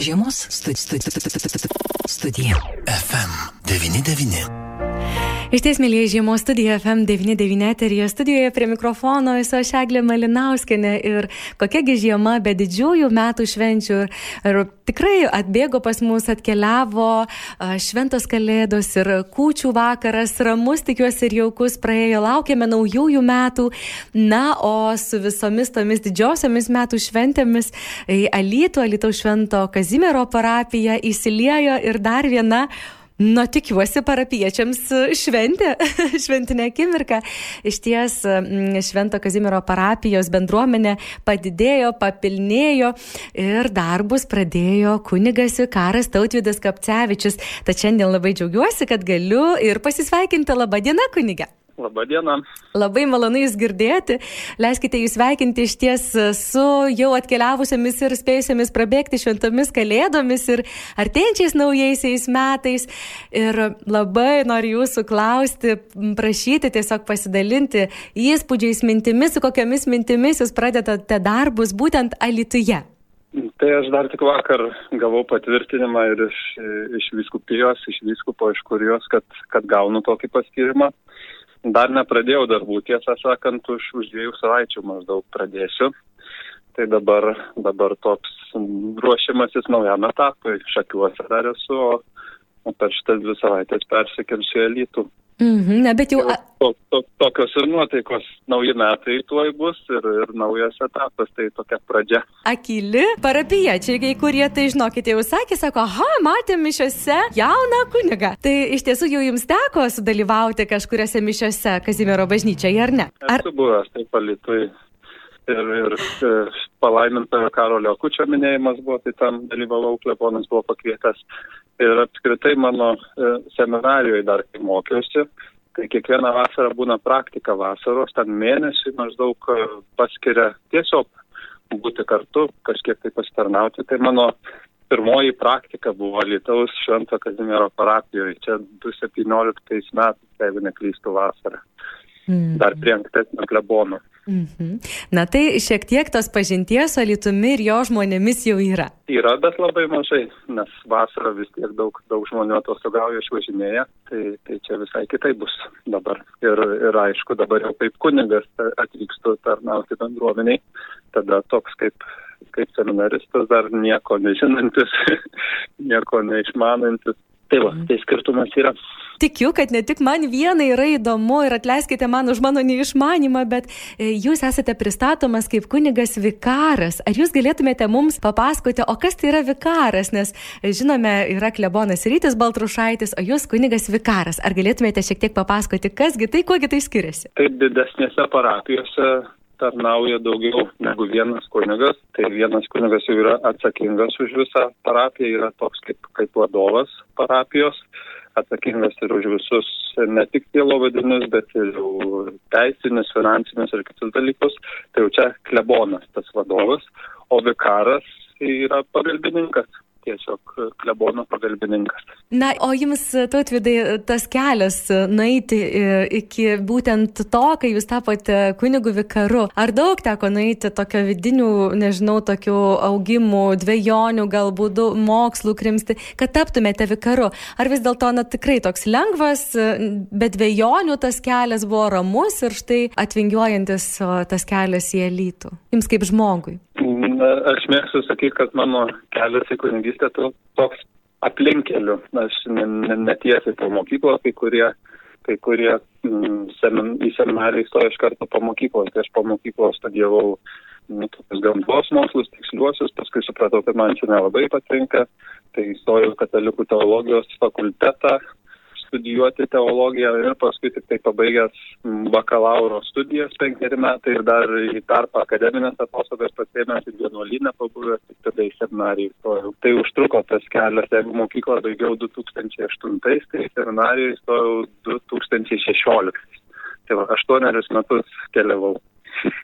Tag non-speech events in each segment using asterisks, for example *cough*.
Žiemos studija. FM99. Iš ties, mėlyje žiemos studija FM99 eterija studijoje prie mikrofono esu aš Eglė Malinauskenė ir kokiagi žiema be didžiųjų metų švenčių. Ir tikrai atbėgo pas mus, atkeliavo šventos kalėdos ir kūčių vakaras, ramus tikiuosi ir jaukus praėjo, laukiame naujųjų metų. Na, o su visomis tomis didžiosiomis metų šventėmis į Alytų, Alytų švento Kazimiero parapiją įsiliejo ir dar viena Na, tikiuosi, parapiečiams šventė, *laughs* šventinė akimirka. Iš ties Švento Kazimiero parapijos bendruomenė padidėjo, papilnėjo ir darbus pradėjo kunigas Vikaras Tautvidas Kapcevičius. Tad šiandien labai džiaugiuosi, kad galiu ir pasisveikinti. Labadiena, kunigė. Labadiena. Labai malonu Jūs girdėti. Leiskite Jūs sveikinti iš ties su jau atkeliavusiamis ir spėjusiamis prabėgti šventomis kalėdomis ir artėjančiais naujaisiais metais. Ir labai noriu Jūsų klausti, prašyti tiesiog pasidalinti įspūdžiais, mintimis, su kokiamis mintimis Jūs pradedate darbus būtent Alituje. Tai aš dar tik vakar gavau patvirtinimą ir iš, iš viskupijos, iš viskupo, iš kurijos, kad, kad gaunu tokį paskirimą. Dar nepradėjau darbų, tiesą sakant, už, už dviejų savaičių maždaug pradėsiu. Tai dabar, dabar toks ruošimasis naujam etapui. Šakiuose dar esu, o per šitas dvi savaitės persikelsiu į Lytų. Mhm, ne, bet jau... To, to, tokios ir nuotaikos. Nauji metai tuoj bus ir, ir naujas etapas, tai tokia pradžia. Akili parapiečiai, kurie tai žinokite jau sakė, sako, aha, matėm mišiose jauną kunigą. Tai iš tiesų jau jums teko sudalyvauti kažkuriuose mišiose Kazimiero bažnyčioje, ar ne? Ar... Esu buvęs, tai palitui. Ir, ir e, palaimintojo Karolio Kučio minėjimas buvo, tai tam dalyvavau, klebonas buvo pakvietęs ir apskritai mano e, seminarijoje dar kai mokiausi, tai kiekvieną vasarą būna praktika vasaros, ten mėnesį maždaug e, paskiria tiesiog būti kartu, kažkiek tai pasitarnauti. Tai mano pirmoji praktika buvo Lietuvos Švento Kazimiero parapijoje, čia 2017 metais, jeigu neklystų vasarą. Mm. Dar prie ankstesnio klebono. Mhm. Na tai šiek tiek tos pažinties su Alitumi ir jo žmonėmis jau yra. Yra, bet labai mažai, nes vasarą vis tiek daug, daug žmonių atostogauja, išvažinėja, tai, tai čia visai kitai bus dabar. Ir, ir aišku, dabar jau kaip kunigas atvykstu tarnauti bendruomeniai, tada toks kaip, kaip seminaristas dar nieko nežinantis, *laughs* nieko neišmanantis. Tai va, tai skirtumas yra tikiu, kad ne tik man vienai yra įdomu ir atleiskite man už mano neišmanimą, bet e, jūs esate pristatomas kaip kunigas vikaras. Ar jūs galėtumėte mums papasakoti, o kas tai yra vikaras? Nes e, žinome, yra klebonas Rytis Baltrušaitis, o jūs kunigas vikaras. Ar galėtumėte šiek tiek papasakoti, kasgi tai, kuogi tai skiriasi? Taip, didesnėse parapijose tarnauja daugiau negu vienas kunigas. Tai vienas kunigas jau yra atsakingas už visą parapiją, yra toks kaip, kaip vadovas parapijos atsakingas ir už visus ne tik sielovadinius, bet ir teisinius, finansinius ir kitus dalykus. Tai jau čia klebonas tas vadovas, o vikaras yra pagalbininkas tiesiog klebono pagalbininkas. Na, o jums, tautvidai, tas kelias nueiti iki būtent to, kai jūs tapote kunigu vikaru, ar daug teko nueiti tokio vidinių, nežinau, tokių augimų, dviejonių, galbūt mokslų krimsti, kad taptumėte vikaru? Ar vis dėlto, na, tikrai toks lengvas, bet dviejonių tas kelias buvo ramus ir štai atvingiuojantis tas kelias į elitų? Jums kaip žmogui? Aš mėgstu sakyti, kad mano kelias į kunigystę toks aplinkeliu. Aš netiesiai po mokyklos, kai kurie, kai kurie mm, semin, į seminariją įstojo iš karto po mokyklos. Tai aš po mokyklos studijavau nu, tokius gamtos mokslus, tiksliuosius, paskui supratau, kad man čia nelabai patinka. Tai įstojau katalikų teologijos fakultetą, studijuoti teologiją ir paskui tik tai pabaigęs bakalauro studijas penkeri metai ir dar į tarpą akademinės atostogas pasėmęs ir vienuolinę pabuvęs, tik tada į seminariją įstojau. Tai užtruko tas kelias, jeigu mokyklą baigiau 2008, tai seminariją įstojau 2016. Tai va, aštuonerius metus keliavau.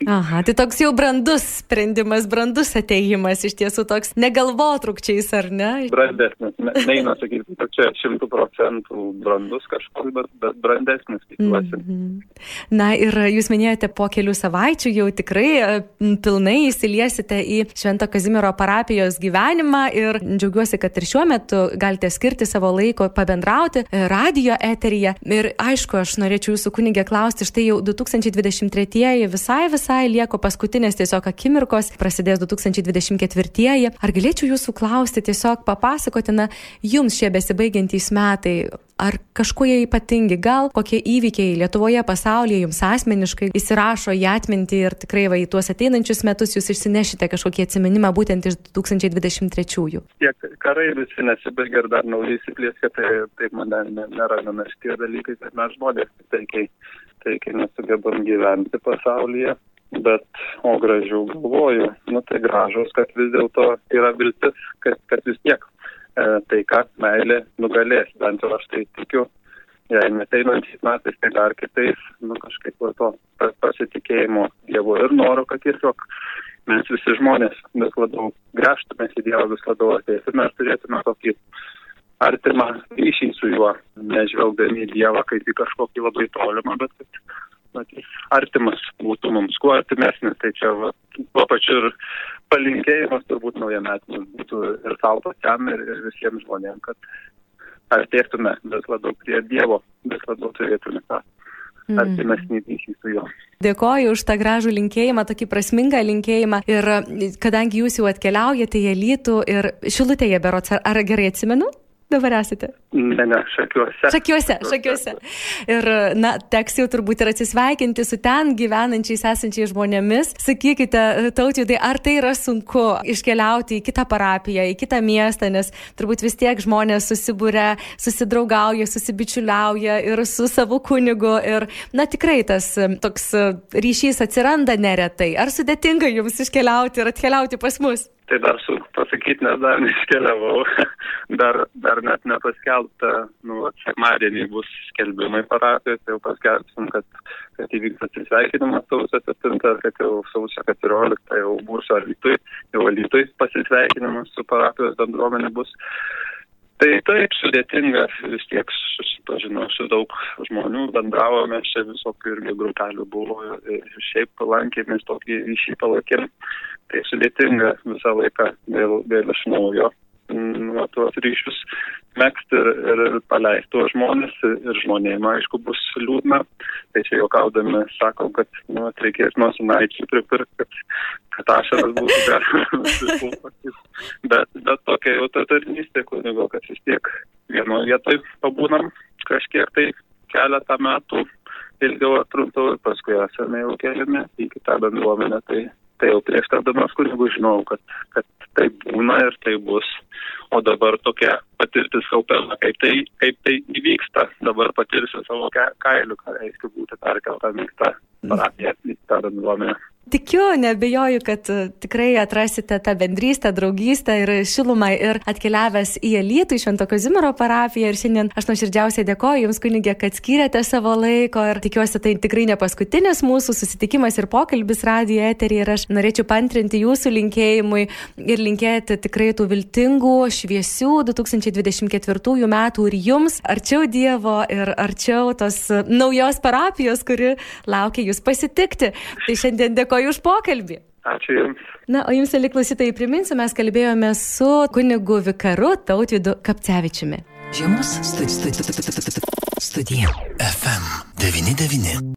Aha, tai toks jau brandus sprendimas, brandus ateimas, iš tiesų toks negalvotrukčiais, ar ne? Brandesnis, ne, neina sakyti, kad čia šimtų procentų brandus kažkoks, bet, bet brandesnis, tikiuosi. Mm -hmm. Na ir jūs minėjote, po kelių savaičių jau tikrai e, pilnai įsiliesite į Švento Kazimiero parapijos gyvenimą ir džiaugiuosi, kad ir šiuo metu galite skirti savo laiko pabendrauti e, radio eteryje. Ir aišku, aš norėčiau jūsų kunigė klausti, štai jau 2023 visai visai lieko paskutinės tiesiog akimirkos, prasidės 2024. Ar galėčiau jūsų klausti, tiesiog papasakoti, na, jums šie besibaigiantys metai, ar kažkuo jie ypatingi, gal kokie įvykiai Lietuvoje, pasaulyje jums asmeniškai įsirašo į atmintį ir tikrai va į tuos ateinančius metus jūs išsinešite kažkokį atsiminimą būtent iš 2023-ųjų. Tiek karai visi nesibaigia ir dar naujai įsiplėskė, tai taip man neramina šitie dalykai, kad mes žmonės taikiai, taikiai nesugebam gyventi pasaulyje. Bet, o gražiau galvoju, nu tai gražus, kad vis dėlto yra viltis, kad, kad vis tiek taika, meilė nugalės, bent jau aš tai tikiu. Jei neteinančiais metais, tai dar kitais, nu kažkaip to pasitikėjimo Dievu ir noro, kad tiesiog mes visi žmonės vis labiau grįžtume į Dievą, vis labiau ateisime ir turėtume tokį artimą ryšį su juo, nežvelgdami į Dievą kaip į kažkokį labai tolimą, bet kad matys, artimas būtų mums, kuo artimesnis. Tai čia va, tuo pačiu ir palinkėjimas turbūt naujametinis būtų ir savo pačiam, ir, ir visiems žmonėms, kad artėtume vis labiau prie Dievo, vis labiau turėtume tą mm. artimesnį ryšį su juo. Dėkoju už tą gražų linkėjimą, tokį prasmingą linkėjimą. Ir kadangi jūs jau atkeliaujate į Lytų ir Šilutėje berots, ar, ar gerai atsimenu? Dabar esate? Ne, ne, šakiuose. Šakiuose, šakiuose. Ir, na, teks jau turbūt ir atsisveikinti su ten gyvenančiais esančiais žmonėmis. Sakykite, tautydai, ar tai yra sunku iškeliauti į kitą parapiją, į kitą miestą, nes turbūt vis tiek žmonės susibūrė, susidraugauja, susibičiuliauja ir su savo kunigu. Ir, na, tikrai tas toks ryšys atsiranda neretai. Ar sudėtinga jums iškeliauti ir atkeliauti pas mus? Tai dar su pasakyti, nes dar *laughs* neiškeliavau, dar, dar net nepaskelbta, nu, sekmadienį bus skelbimai parapijos, tai jau paskelbsim, kad, kad įvyks atsisveikinimas sausio 7, kad jau sausio 14 jau būsiu alytui, jau alytui pasisveikinimas su parapijos bendruomenė bus. Tai taip sudėtinga, vis tiek susipažinau su daug žmonių, bendravome, čia visokių irgi grupelių buvo ir šiaip lankėmės tokį ryšį palaikėm. Tai sudėtinga visą laiką vėl, vėl iš naujo nu, tuos ryšius mėgsti ir, ir, ir paleisti tuos žmonės ir žmonėms, aišku, bus liūdna. Tai čia juokaudami sakom, kad nu, reikės nosinaičių pripirkti, kad, kad ašaras būtų galima. *laughs* bet, bet tokia jau ta tarnystė kunigo, kad vis tiek vienoje vietoje pabūnam kažkiek tai keletą metų ilgiau ar trumpiau ir paskui esame jau keliami į kitą bendruomenę. Tai tai jau prieš tardamas kunigų žinau, kad, kad tai būna ir tai bus. O dabar tokia patirtis kaupėma, kaip tai, kaip tai įvyksta. Dabar patirsiu savo kailių, ką reiškia būti perkeltam į tą parapiją, į tą bendruomenę. Tikiu, nebejoju, kad e, tikrai atrasite tą bendrystę, draugystę ir šilumą ir atkeliavęs į Elytų, į Švento Kazimiero parapiją. Ir šiandien aš nuoširdžiausiai dėkoju Jums, kunigė, kad skiriate savo laiko ir tikiuosi, tai tikrai ne paskutinis mūsų susitikimas ir pokalbis radijo eterį. Ir aš norėčiau pantrinti Jūsų linkėjimui ir linkėti tikrai tų viltingų, šviesių 2024 metų ir Jums arčiau Dievo ir arčiau tos naujos parapijos, kuri laukia Jūs pasitikti. Tai šiandien dėkoju dėkoju už pokalbį. Ačiū Jums. Na, o Jums, liklausytai, priminsiu, mes kalbėjome su kunigu vikaru Tautvidu Kapcevičiumi. Žiemos studija. FM 99.